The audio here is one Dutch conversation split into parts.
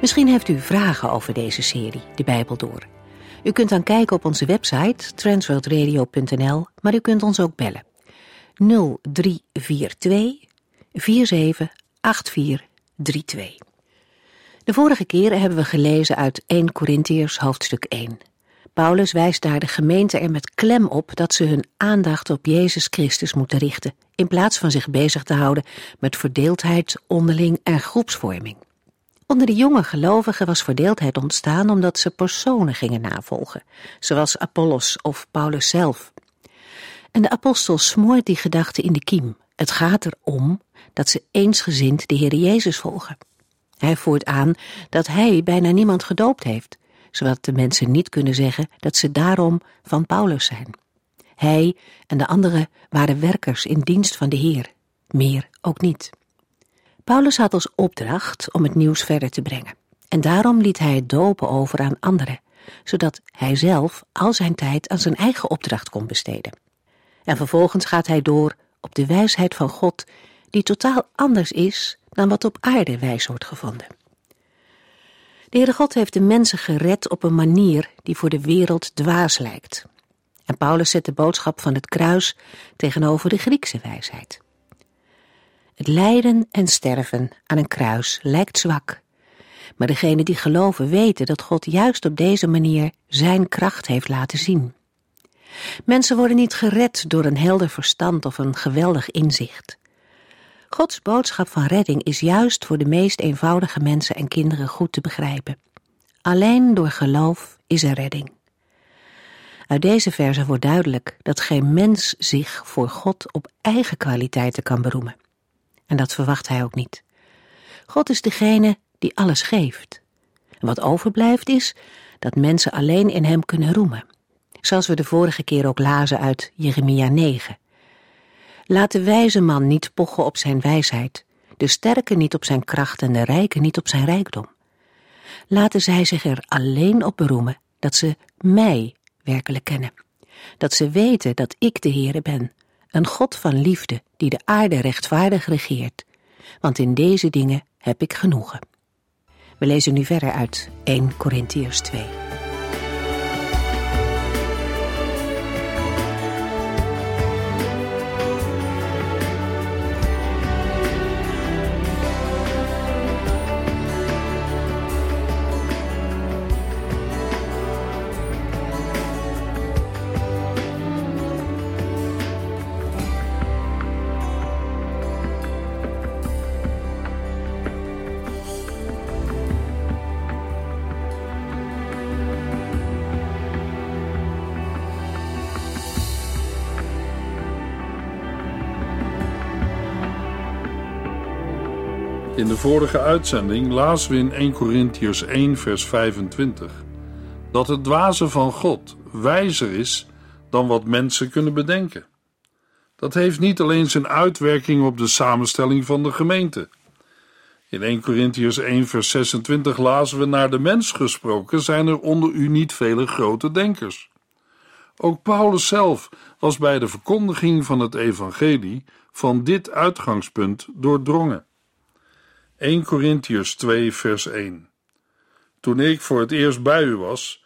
Misschien heeft u vragen over deze serie, De Bijbel Door. U kunt dan kijken op onze website transworldradio.nl, maar u kunt ons ook bellen. 0342 478432. De vorige keer hebben we gelezen uit 1 Korintiërs hoofdstuk 1. Paulus wijst daar de gemeente er met klem op dat ze hun aandacht op Jezus Christus moeten richten, in plaats van zich bezig te houden met verdeeldheid onderling en groepsvorming. Onder de jonge gelovigen was verdeeldheid ontstaan omdat ze personen gingen navolgen, zoals Apollos of Paulus zelf. En de apostel smoort die gedachte in de kiem. Het gaat erom dat ze eensgezind de Heer Jezus volgen. Hij voert aan dat hij bijna niemand gedoopt heeft, zodat de mensen niet kunnen zeggen dat ze daarom van Paulus zijn. Hij en de anderen waren werkers in dienst van de Heer, meer ook niet. Paulus had als opdracht om het nieuws verder te brengen. En daarom liet hij het dopen over aan anderen, zodat hij zelf al zijn tijd aan zijn eigen opdracht kon besteden. En vervolgens gaat hij door op de wijsheid van God, die totaal anders is dan wat op aarde wijs wordt gevonden. De Heere God heeft de mensen gered op een manier die voor de wereld dwaas lijkt. En Paulus zet de boodschap van het kruis tegenover de Griekse wijsheid. Het lijden en sterven aan een kruis lijkt zwak. Maar degenen die geloven weten dat God juist op deze manier zijn kracht heeft laten zien. Mensen worden niet gered door een helder verstand of een geweldig inzicht. Gods boodschap van redding is juist voor de meest eenvoudige mensen en kinderen goed te begrijpen. Alleen door geloof is er redding. Uit deze verse wordt duidelijk dat geen mens zich voor God op eigen kwaliteiten kan beroemen. En dat verwacht hij ook niet. God is degene die alles geeft. Wat overblijft is dat mensen alleen in hem kunnen roemen. Zoals we de vorige keer ook lazen uit Jeremia 9. Laat de wijze man niet pochen op zijn wijsheid, de sterke niet op zijn kracht en de rijke niet op zijn rijkdom. Laten zij zich er alleen op beroemen dat ze mij werkelijk kennen. Dat ze weten dat ik de Heere ben, een God van liefde die de aarde rechtvaardig regeert, want in deze dingen heb ik genoegen. We lezen nu verder uit 1 Korintiërs 2. In de vorige uitzending lazen we in 1 Corinthians 1 vers 25 dat het dwaze van God wijzer is dan wat mensen kunnen bedenken. Dat heeft niet alleen zijn uitwerking op de samenstelling van de gemeente. In 1 Corinthians 1 vers 26 lazen we naar de mens gesproken zijn er onder u niet vele grote denkers. Ook Paulus zelf was bij de verkondiging van het evangelie van dit uitgangspunt doordrongen. 1 Corinthiërs 2 vers 1 Toen ik voor het eerst bij u was,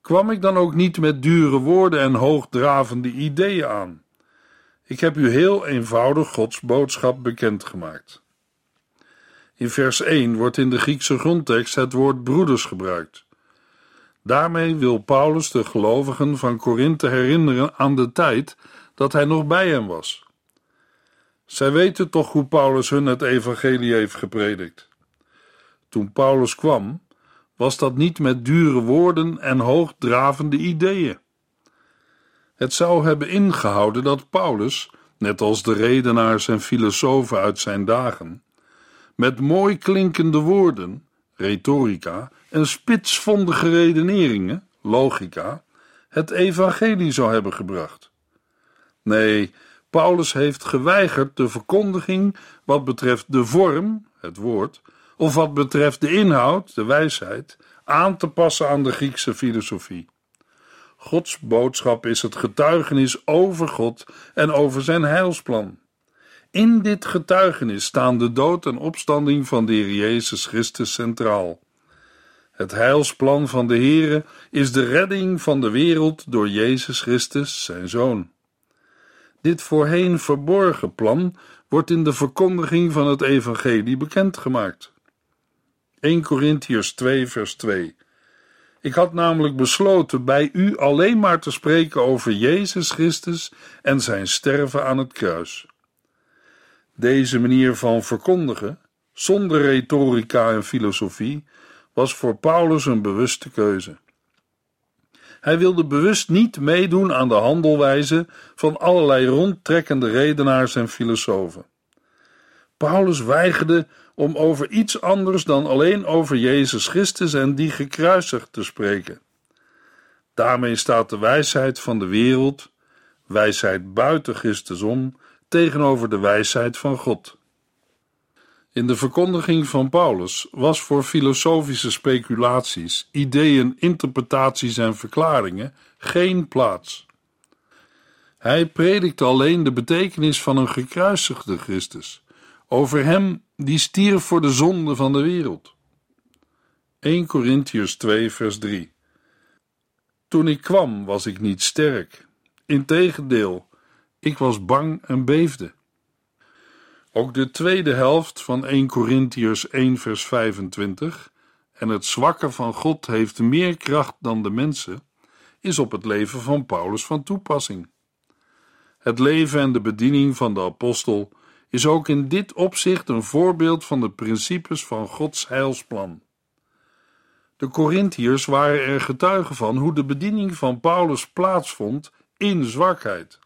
kwam ik dan ook niet met dure woorden en hoogdravende ideeën aan. Ik heb u heel eenvoudig Gods boodschap bekendgemaakt. In vers 1 wordt in de Griekse grondtekst het woord broeders gebruikt. Daarmee wil Paulus de gelovigen van Korinthe herinneren aan de tijd dat hij nog bij hen was. Zij weten toch hoe Paulus hun het evangelie heeft gepredikt. Toen Paulus kwam, was dat niet met dure woorden en hoogdravende ideeën. Het zou hebben ingehouden dat Paulus, net als de redenaars en filosofen uit zijn dagen, met mooi klinkende woorden, retorica, en spitsvondige redeneringen, logica, het evangelie zou hebben gebracht. Nee, Paulus heeft geweigerd de verkondiging wat betreft de vorm, het woord, of wat betreft de inhoud, de wijsheid, aan te passen aan de Griekse filosofie. Gods boodschap is het getuigenis over God en over zijn heilsplan. In dit getuigenis staan de dood en opstanding van de Heer Jezus Christus centraal. Het heilsplan van de Heere is de redding van de wereld door Jezus Christus, zijn Zoon. Dit voorheen verborgen plan wordt in de verkondiging van het evangelie bekendgemaakt. 1 Corinthiërs 2 vers 2 Ik had namelijk besloten bij u alleen maar te spreken over Jezus Christus en zijn sterven aan het kruis. Deze manier van verkondigen, zonder retorica en filosofie, was voor Paulus een bewuste keuze. Hij wilde bewust niet meedoen aan de handelwijze van allerlei rondtrekkende redenaars en filosofen. Paulus weigerde om over iets anders dan alleen over Jezus Christus en die gekruisigd te spreken. Daarmee staat de wijsheid van de wereld, wijsheid buiten Christus om, tegenover de wijsheid van God. In de verkondiging van Paulus was voor filosofische speculaties, ideeën, interpretaties en verklaringen geen plaats. Hij predikte alleen de betekenis van een gekruisigde Christus, over hem die stierf voor de zonde van de wereld. 1 Corinthians 2 vers 3 Toen ik kwam was ik niet sterk, integendeel, ik was bang en beefde. Ook de tweede helft van 1 Corinthiërs 1 vers 25 en het zwakke van God heeft meer kracht dan de mensen, is op het leven van Paulus van toepassing. Het leven en de bediening van de apostel is ook in dit opzicht een voorbeeld van de principes van Gods heilsplan. De Corinthiërs waren er getuigen van hoe de bediening van Paulus plaatsvond in zwakheid.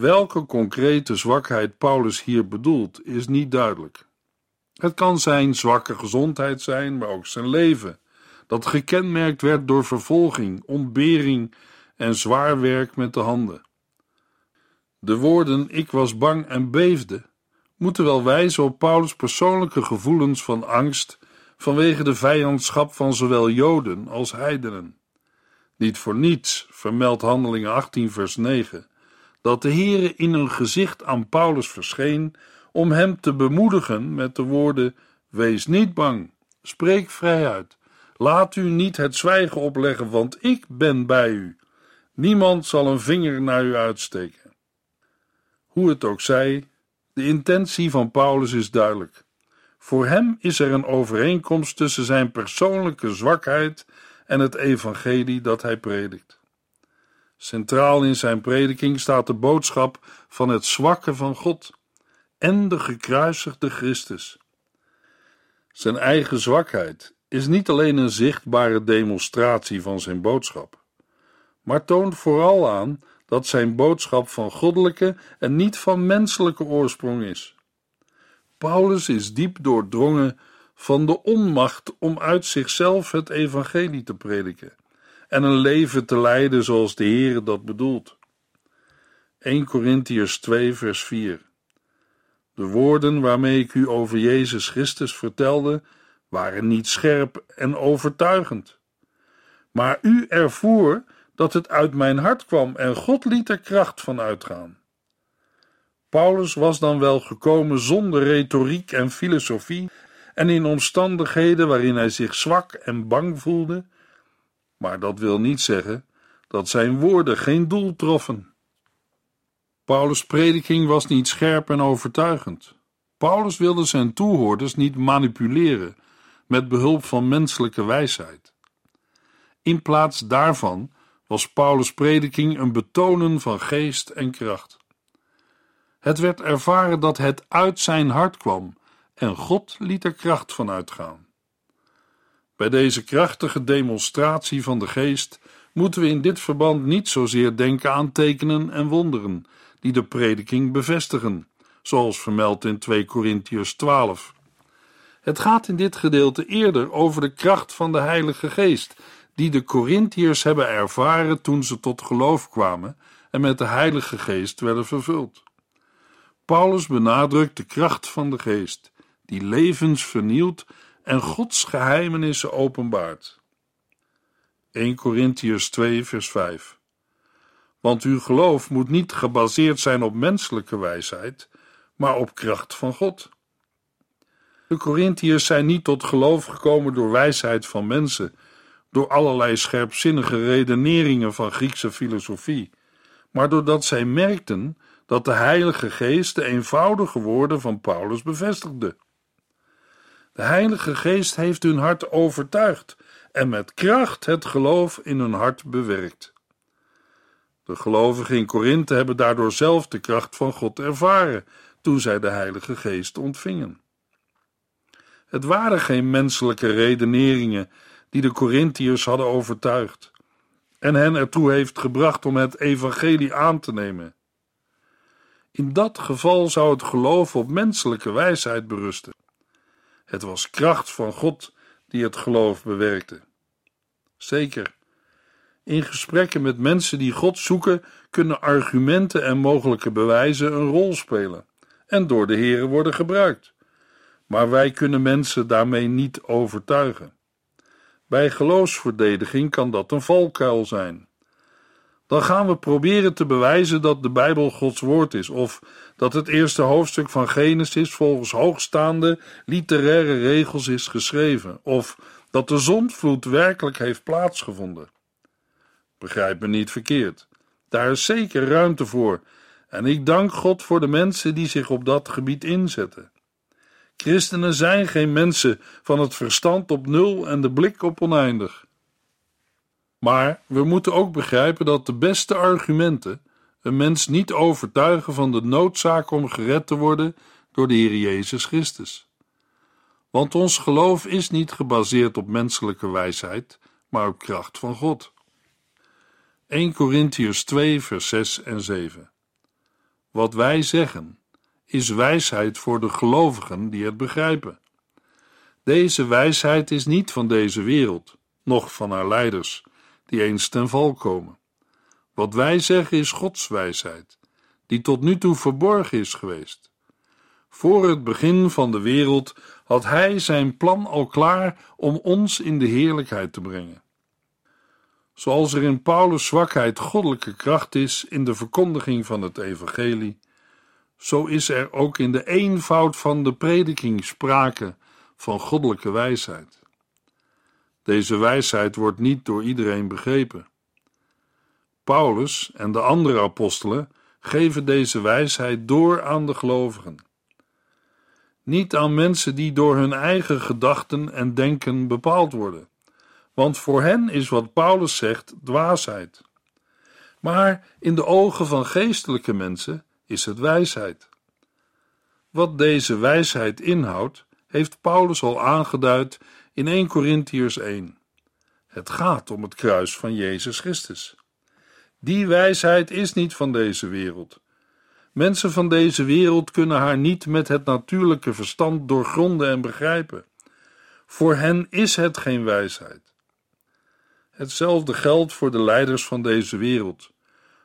Welke concrete zwakheid Paulus hier bedoelt, is niet duidelijk. Het kan zijn zwakke gezondheid zijn, maar ook zijn leven, dat gekenmerkt werd door vervolging, ontbering en zwaar werk met de handen. De woorden ik was bang en beefde moeten wel wijzen op Paulus' persoonlijke gevoelens van angst vanwege de vijandschap van zowel Joden als heidenen. Niet voor niets vermeldt Handelingen 18 vers 9 dat de Heere in een gezicht aan Paulus verscheen om hem te bemoedigen met de woorden: Wees niet bang, spreek vrij uit. Laat u niet het zwijgen opleggen, want ik ben bij u. Niemand zal een vinger naar u uitsteken. Hoe het ook zij, de intentie van Paulus is duidelijk. Voor hem is er een overeenkomst tussen zijn persoonlijke zwakheid en het evangelie dat hij predikt. Centraal in zijn prediking staat de boodschap van het zwakke van God en de gekruisigde Christus. Zijn eigen zwakheid is niet alleen een zichtbare demonstratie van zijn boodschap, maar toont vooral aan dat zijn boodschap van goddelijke en niet van menselijke oorsprong is. Paulus is diep doordrongen van de onmacht om uit zichzelf het evangelie te prediken en een leven te leiden zoals de Heer dat bedoelt. 1 Corinthiërs 2 vers 4 De woorden waarmee ik u over Jezus Christus vertelde, waren niet scherp en overtuigend. Maar u ervoer dat het uit mijn hart kwam en God liet er kracht van uitgaan. Paulus was dan wel gekomen zonder retoriek en filosofie en in omstandigheden waarin hij zich zwak en bang voelde, maar dat wil niet zeggen dat zijn woorden geen doel troffen. Paulus' prediking was niet scherp en overtuigend. Paulus wilde zijn toehoorders niet manipuleren met behulp van menselijke wijsheid. In plaats daarvan was Paulus' prediking een betonen van geest en kracht. Het werd ervaren dat het uit zijn hart kwam en God liet er kracht van uitgaan. Bij deze krachtige demonstratie van de geest moeten we in dit verband niet zozeer denken aan tekenen en wonderen, die de prediking bevestigen, zoals vermeld in 2 Korintiërs 12. Het gaat in dit gedeelte eerder over de kracht van de Heilige Geest, die de Corinthiërs hebben ervaren toen ze tot geloof kwamen en met de Heilige Geest werden vervuld. Paulus benadrukt de kracht van de Geest, die levens vernielt en Gods geheimenissen openbaart. 1 Corinthiërs 2, vers 5. Want uw geloof moet niet gebaseerd zijn op menselijke wijsheid, maar op kracht van God. De Corinthiërs zijn niet tot geloof gekomen door wijsheid van mensen, door allerlei scherpzinnige redeneringen van Griekse filosofie, maar doordat zij merkten dat de Heilige Geest de eenvoudige woorden van Paulus bevestigde. De Heilige Geest heeft hun hart overtuigd en met kracht het geloof in hun hart bewerkt. De gelovigen in Korinthe hebben daardoor zelf de kracht van God ervaren toen zij de Heilige Geest ontvingen. Het waren geen menselijke redeneringen die de Corinthiërs hadden overtuigd en hen ertoe heeft gebracht om het evangelie aan te nemen. In dat geval zou het geloof op menselijke wijsheid berusten. Het was kracht van God die het geloof bewerkte. Zeker. In gesprekken met mensen die God zoeken, kunnen argumenten en mogelijke bewijzen een rol spelen en door de Here worden gebruikt. Maar wij kunnen mensen daarmee niet overtuigen. Bij geloofsverdediging kan dat een valkuil zijn. Dan gaan we proberen te bewijzen dat de Bijbel Gods woord is, of dat het eerste hoofdstuk van Genesis volgens hoogstaande literaire regels is geschreven, of dat de zondvloed werkelijk heeft plaatsgevonden. Begrijp me niet verkeerd. Daar is zeker ruimte voor, en ik dank God voor de mensen die zich op dat gebied inzetten. Christenen zijn geen mensen van het verstand op nul en de blik op oneindig. Maar we moeten ook begrijpen dat de beste argumenten een mens niet overtuigen van de noodzaak om gered te worden door de Heer Jezus Christus. Want ons geloof is niet gebaseerd op menselijke wijsheid, maar op kracht van God. 1 Corinthians 2, vers 6 en 7. Wat wij zeggen is wijsheid voor de gelovigen die het begrijpen. Deze wijsheid is niet van deze wereld, noch van haar leiders, die eens ten val komen. Wat wij zeggen is Gods wijsheid, die tot nu toe verborgen is geweest. Voor het begin van de wereld had Hij zijn plan al klaar om ons in de heerlijkheid te brengen. Zoals er in Paulus' zwakheid goddelijke kracht is in de verkondiging van het evangelie, zo is er ook in de eenvoud van de prediking sprake van goddelijke wijsheid. Deze wijsheid wordt niet door iedereen begrepen. Paulus en de andere apostelen geven deze wijsheid door aan de gelovigen. Niet aan mensen die door hun eigen gedachten en denken bepaald worden, want voor hen is wat Paulus zegt dwaasheid. Maar in de ogen van geestelijke mensen is het wijsheid. Wat deze wijsheid inhoudt, heeft Paulus al aangeduid in 1 Corinthiërs 1. Het gaat om het kruis van Jezus Christus. Die wijsheid is niet van deze wereld. Mensen van deze wereld kunnen haar niet met het natuurlijke verstand doorgronden en begrijpen. Voor hen is het geen wijsheid. Hetzelfde geldt voor de leiders van deze wereld.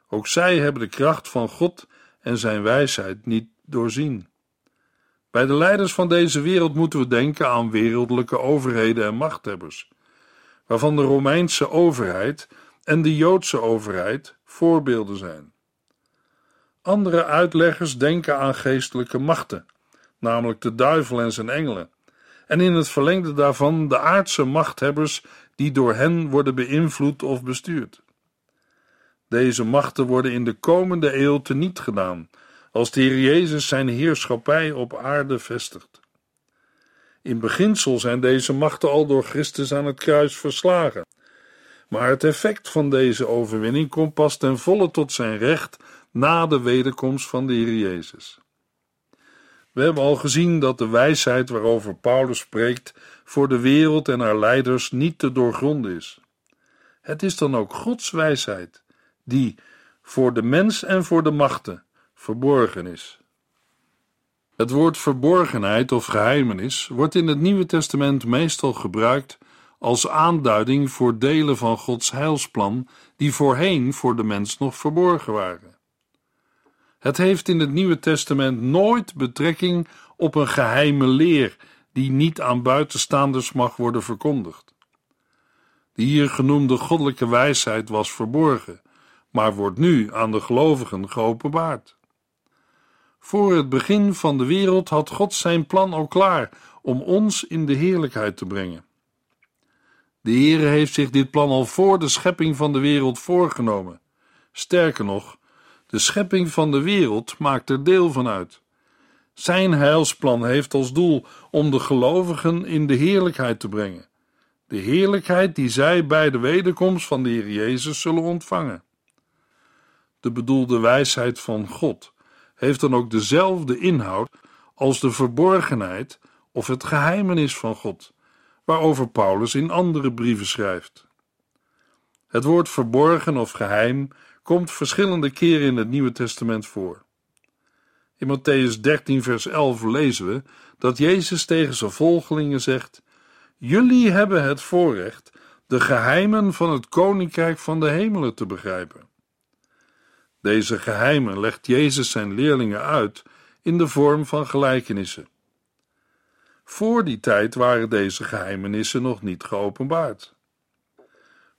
Ook zij hebben de kracht van God en zijn wijsheid niet doorzien. Bij de leiders van deze wereld moeten we denken aan wereldlijke overheden en machthebbers, waarvan de Romeinse overheid en de Joodse overheid voorbeelden zijn. Andere uitleggers denken aan geestelijke machten, namelijk de duivel en zijn engelen, en in het verlengde daarvan de aardse machthebbers die door hen worden beïnvloed of bestuurd. Deze machten worden in de komende eeuw teniet gedaan als de Heer Jezus zijn heerschappij op aarde vestigt. In beginsel zijn deze machten al door Christus aan het kruis verslagen. Maar het effect van deze overwinning komt pas ten volle tot zijn recht na de wederkomst van de Heer Jezus. We hebben al gezien dat de wijsheid waarover Paulus spreekt voor de wereld en haar leiders niet te doorgronden is. Het is dan ook Gods wijsheid, die voor de mens en voor de machten verborgen is. Het woord verborgenheid of geheimenis wordt in het Nieuwe Testament meestal gebruikt als aanduiding voor delen van Gods heilsplan die voorheen voor de mens nog verborgen waren. Het heeft in het Nieuwe Testament nooit betrekking op een geheime leer die niet aan buitenstaanders mag worden verkondigd. De hier genoemde goddelijke wijsheid was verborgen, maar wordt nu aan de gelovigen geopenbaard. Voor het begin van de wereld had God zijn plan al klaar om ons in de heerlijkheid te brengen. De Heere heeft zich dit plan al voor de schepping van de wereld voorgenomen. Sterker nog, de schepping van de wereld maakt er deel van uit. Zijn heilsplan heeft als doel om de gelovigen in de heerlijkheid te brengen. De heerlijkheid die zij bij de wederkomst van de Heer Jezus zullen ontvangen. De bedoelde wijsheid van God heeft dan ook dezelfde inhoud als de verborgenheid of het geheimenis van God, waarover Paulus in andere brieven schrijft. Het woord verborgen of geheim komt verschillende keren in het Nieuwe Testament voor. In Matthäus 13, vers 11 lezen we dat Jezus tegen zijn volgelingen zegt: Jullie hebben het voorrecht de geheimen van het koninkrijk van de hemelen te begrijpen. Deze geheimen legt Jezus zijn leerlingen uit in de vorm van gelijkenissen. Voor die tijd waren deze geheimenissen nog niet geopenbaard.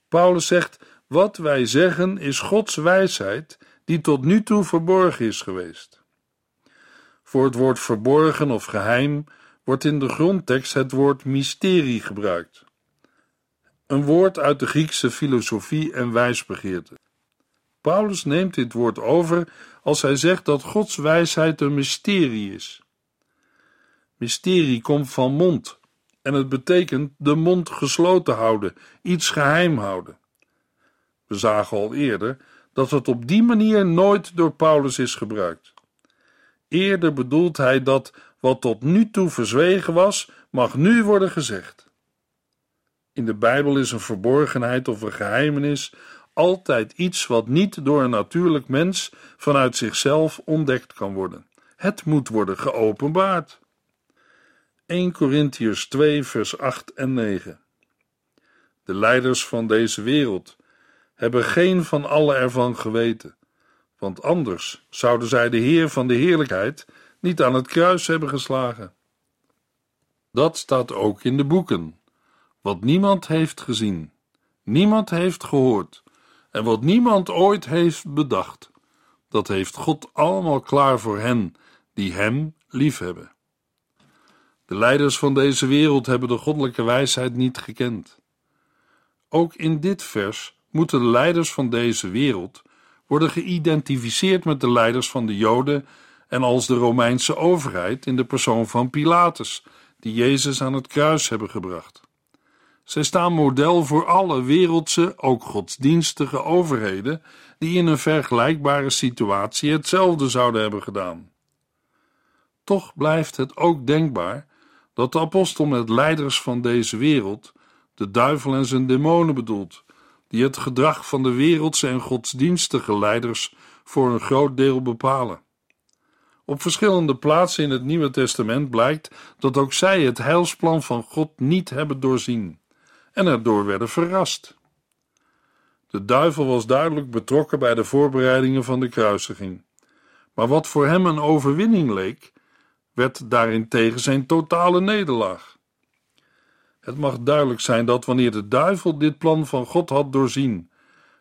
Paulus zegt: Wat wij zeggen is Gods wijsheid, die tot nu toe verborgen is geweest. Voor het woord verborgen of geheim wordt in de grondtekst het woord mysterie gebruikt. Een woord uit de Griekse filosofie en wijsbegeerte. Paulus neemt dit woord over als hij zegt dat Gods wijsheid een mysterie is. Mysterie komt van mond en het betekent de mond gesloten houden, iets geheim houden. We zagen al eerder dat het op die manier nooit door Paulus is gebruikt. Eerder bedoelt hij dat wat tot nu toe verzwegen was, mag nu worden gezegd. In de Bijbel is een verborgenheid of een geheimenis altijd iets wat niet door een natuurlijk mens vanuit zichzelf ontdekt kan worden. Het moet worden geopenbaard. 1 Corinthiërs 2, vers 8 en 9. De leiders van deze wereld hebben geen van alle ervan geweten, want anders zouden zij de Heer van de heerlijkheid niet aan het kruis hebben geslagen. Dat staat ook in de boeken. Wat niemand heeft gezien, niemand heeft gehoord en wat niemand ooit heeft bedacht, dat heeft God allemaal klaar voor hen die Hem liefhebben. De leiders van deze wereld hebben de goddelijke wijsheid niet gekend. Ook in dit vers moeten de leiders van deze wereld worden geïdentificeerd met de leiders van de Joden en als de Romeinse overheid in de persoon van Pilatus, die Jezus aan het kruis hebben gebracht. Zij staan model voor alle wereldse, ook godsdienstige overheden die in een vergelijkbare situatie hetzelfde zouden hebben gedaan. Toch blijft het ook denkbaar dat de apostel met leiders van deze wereld de duivel en zijn demonen bedoelt, die het gedrag van de wereldse en godsdienstige leiders voor een groot deel bepalen. Op verschillende plaatsen in het Nieuwe Testament blijkt dat ook zij het heilsplan van God niet hebben doorzien en erdoor werden verrast. De duivel was duidelijk betrokken bij de voorbereidingen van de kruisiging. Maar wat voor hem een overwinning leek, werd daarentegen zijn totale nederlaag. Het mag duidelijk zijn dat wanneer de duivel dit plan van God had doorzien,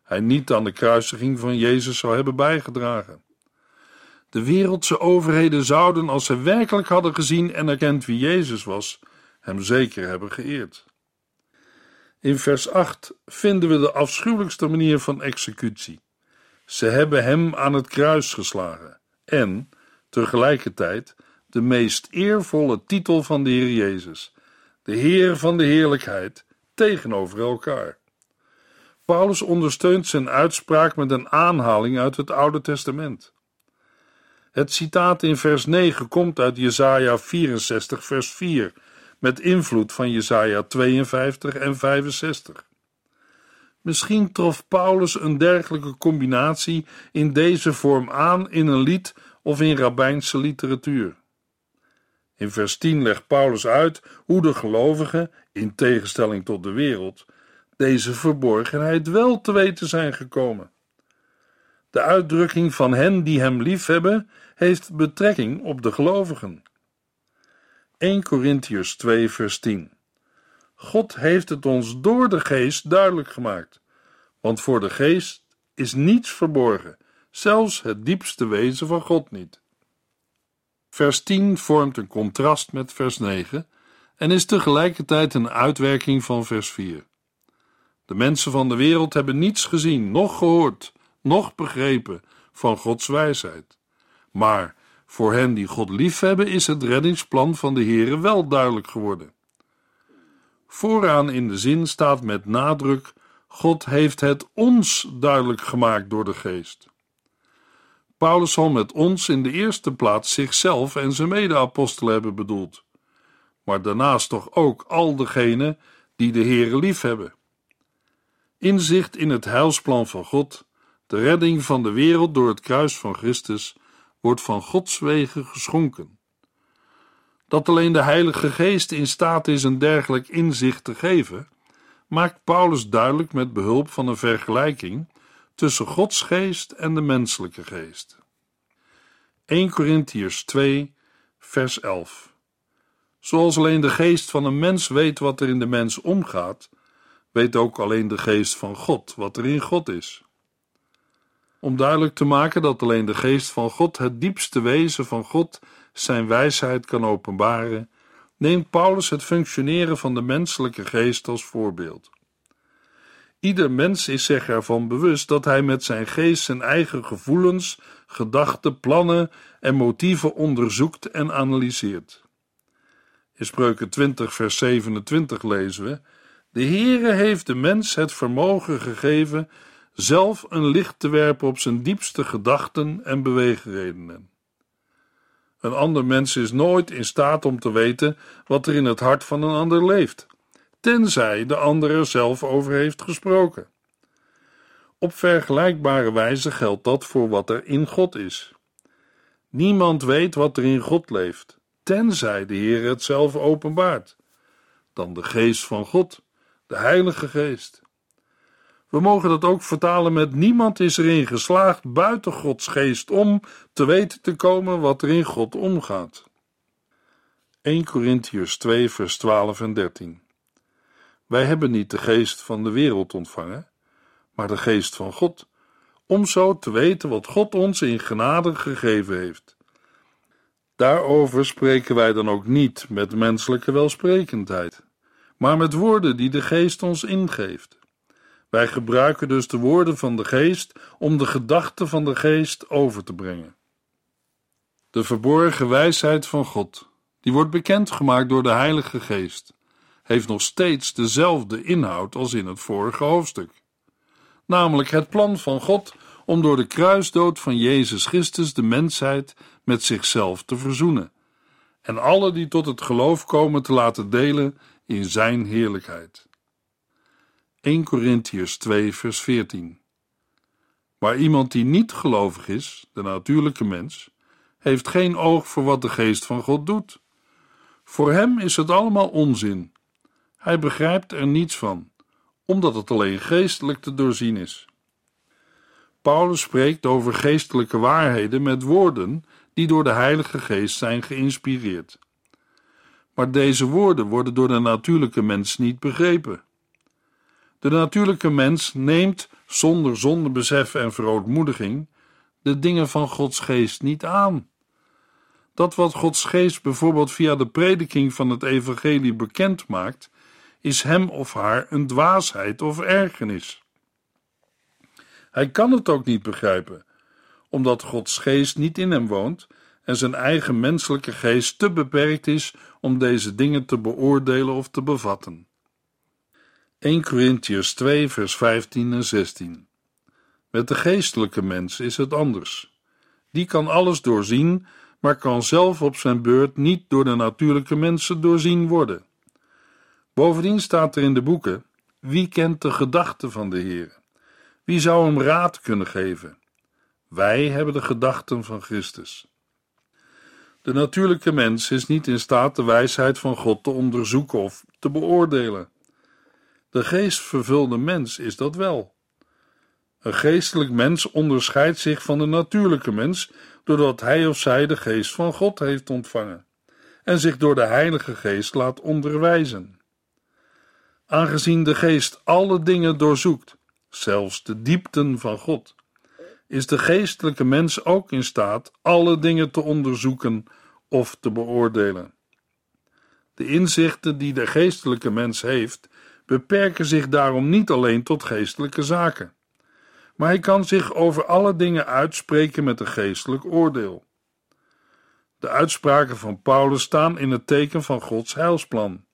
hij niet aan de kruisiging van Jezus zou hebben bijgedragen. De wereldse overheden zouden, als ze werkelijk hadden gezien en erkend wie Jezus was, hem zeker hebben geëerd. In vers 8 vinden we de afschuwelijkste manier van executie. Ze hebben hem aan het kruis geslagen en, tegelijkertijd, de meest eervolle titel van de Heer Jezus, de Heer van de heerlijkheid, tegenover elkaar. Paulus ondersteunt zijn uitspraak met een aanhaling uit het Oude Testament. Het citaat in vers 9 komt uit Jesaja 64, vers 4, met invloed van Jesaja 52 en 65. Misschien trof Paulus een dergelijke combinatie in deze vorm aan in een lied of in rabbijnse literatuur. In vers 10 legt Paulus uit hoe de gelovigen, in tegenstelling tot de wereld, deze verborgenheid wel te weten zijn gekomen. De uitdrukking van hen die hem liefhebben heeft betrekking op de gelovigen. 1 Corinthians 2 vers 10 God heeft het ons door de geest duidelijk gemaakt, want voor de geest is niets verborgen, zelfs het diepste wezen van God niet. Vers 10 vormt een contrast met vers 9 en is tegelijkertijd een uitwerking van vers 4. De mensen van de wereld hebben niets gezien, noch gehoord, noch begrepen van Gods wijsheid. Maar voor hen die God liefhebben is het reddingsplan van de Heere wel duidelijk geworden. Vooraan in de zin staat met nadruk: God heeft het ons duidelijk gemaakt door de Geest. Paulus zal met ons in de eerste plaats zichzelf en zijn mede-apostelen hebben bedoeld, maar daarnaast toch ook al degenen die de Heere lief hebben. Inzicht in het heilsplan van God, de redding van de wereld door het kruis van Christus, wordt van Gods wegen geschonken. Dat alleen de Heilige Geest in staat is een dergelijk inzicht te geven, maakt Paulus duidelijk met behulp van een vergelijking tussen Gods geest en de menselijke geest. 1 Corinthiërs 2, vers 11. Zoals alleen de geest van een mens weet wat er in de mens omgaat, weet ook alleen de geest van God wat er in God is. Om duidelijk te maken dat alleen de geest van God het diepste wezen van God zijn wijsheid kan openbaren, neemt Paulus het functioneren van de menselijke geest als voorbeeld. Ieder mens is zich ervan bewust dat hij met zijn geest zijn eigen gevoelens, gedachten, plannen en motieven onderzoekt en analyseert. In Spreuken 20, vers 27 lezen we: De Heere heeft de mens het vermogen gegeven zelf een licht te werpen op zijn diepste gedachten en beweegredenen. Een ander mens is nooit in staat om te weten wat er in het hart van een ander leeft, tenzij de ander er zelf over heeft gesproken. Op vergelijkbare wijze geldt dat voor wat er in God is. Niemand weet wat er in God leeft, tenzij de Heer het zelf openbaart. Dan de Geest van God, de Heilige Geest. We mogen dat ook vertalen met niemand is erin geslaagd buiten Gods geest om te weten te komen wat er in God omgaat. 1 Corinthiërs 2 vers 12 en 13 Wij hebben niet de geest van de wereld ontvangen, maar de geest van God, om zo te weten wat God ons in genade gegeven heeft. Daarover spreken wij dan ook niet met menselijke welsprekendheid, maar met woorden die de geest ons ingeeft. Wij gebruiken dus de woorden van de geest om de gedachten van de geest over te brengen. De verborgen wijsheid van God, die wordt bekendgemaakt door de Heilige Geest, heeft nog steeds dezelfde inhoud als in het vorige hoofdstuk. Namelijk het plan van God om door de kruisdood van Jezus Christus de mensheid met zichzelf te verzoenen en alle die tot het geloof komen te laten delen in Zijn heerlijkheid. 1 Corinthiërs 2, vers 14. Maar iemand die niet gelovig is, de natuurlijke mens, heeft geen oog voor wat de geest van God doet. Voor hem is het allemaal onzin. Hij begrijpt er niets van, omdat het alleen geestelijk te doorzien is. Paulus spreekt over geestelijke waarheden met woorden die door de Heilige Geest zijn geïnspireerd. Maar deze woorden worden door de natuurlijke mens niet begrepen. De natuurlijke mens neemt zonder zondebesef en verootmoediging de dingen van Gods geest niet aan. Dat wat Gods geest bijvoorbeeld via de prediking van het evangelie bekend maakt, is hem of haar een dwaasheid of ergernis. Hij kan het ook niet begrijpen, omdat Gods geest niet in hem woont en zijn eigen menselijke geest te beperkt is om deze dingen te beoordelen of te bevatten. 1 Corinthians 2, vers 15 en 16. Met de geestelijke mens is het anders. Die kan alles doorzien, maar kan zelf op zijn beurt niet door de natuurlijke mensen doorzien worden. Bovendien staat er in de boeken: Wie kent de gedachten van de Heer? Wie zou hem raad kunnen geven? Wij hebben de gedachten van Christus. De natuurlijke mens is niet in staat de wijsheid van God te onderzoeken of te beoordelen. De geestvervulde mens is dat wel. Een geestelijk mens onderscheidt zich van de natuurlijke mens doordat hij of zij de geest van God heeft ontvangen en zich door de Heilige Geest laat onderwijzen. Aangezien de geest alle dingen doorzoekt, zelfs de diepten van God, is de geestelijke mens ook in staat alle dingen te onderzoeken of te beoordelen. De inzichten die de geestelijke mens heeft, beperken zich daarom niet alleen tot geestelijke zaken, maar hij kan zich over alle dingen uitspreken met een geestelijk oordeel. De uitspraken van Paulus staan in het teken van Gods heilsplan.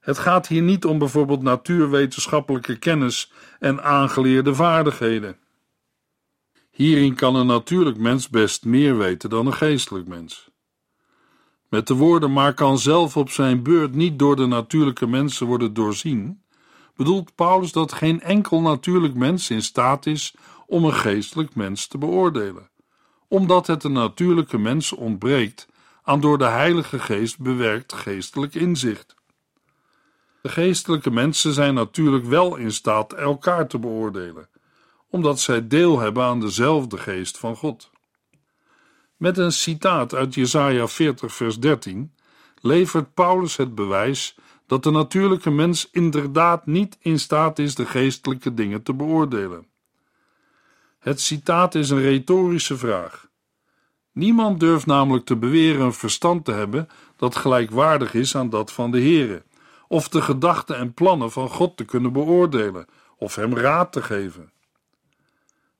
Het gaat hier niet om bijvoorbeeld natuurwetenschappelijke kennis en aangeleerde vaardigheden. Hierin kan een natuurlijk mens best meer weten dan een geestelijk mens. Met de woorden maar kan zelf op zijn beurt niet door de natuurlijke mensen worden doorzien, bedoelt Paulus dat geen enkel natuurlijk mens in staat is om een geestelijk mens te beoordelen, omdat het een natuurlijke mens ontbreekt aan door de Heilige Geest bewerkt geestelijk inzicht. De geestelijke mensen zijn natuurlijk wel in staat elkaar te beoordelen, omdat zij deel hebben aan dezelfde geest van God. Met een citaat uit Jesaja 40 vers 13 levert Paulus het bewijs dat de natuurlijke mens inderdaad niet in staat is de geestelijke dingen te beoordelen. Het citaat is een retorische vraag. Niemand durft namelijk te beweren een verstand te hebben dat gelijkwaardig is aan dat van de Heere, of de gedachten en plannen van God te kunnen beoordelen of hem raad te geven.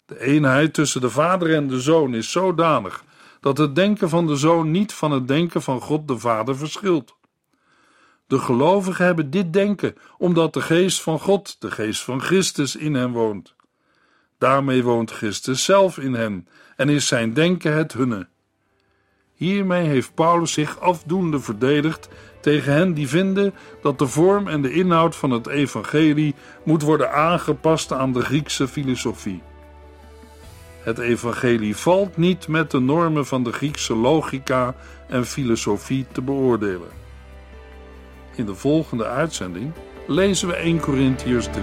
De eenheid tussen de Vader en de Zoon is zodanig dat het denken van de Zoon niet van het denken van God de Vader verschilt. De gelovigen hebben dit denken omdat de geest van God, de geest van Christus, in hen woont. Daarmee woont Christus zelf in hen en is zijn denken het hunne. Hiermee heeft Paulus zich afdoende verdedigd tegen hen die vinden dat de vorm en de inhoud van het evangelie moet worden aangepast aan de Griekse filosofie. Het evangelie valt niet met de normen van de Griekse logica en filosofie te beoordelen. In de volgende uitzending lezen we 1 Corinthiërs 3.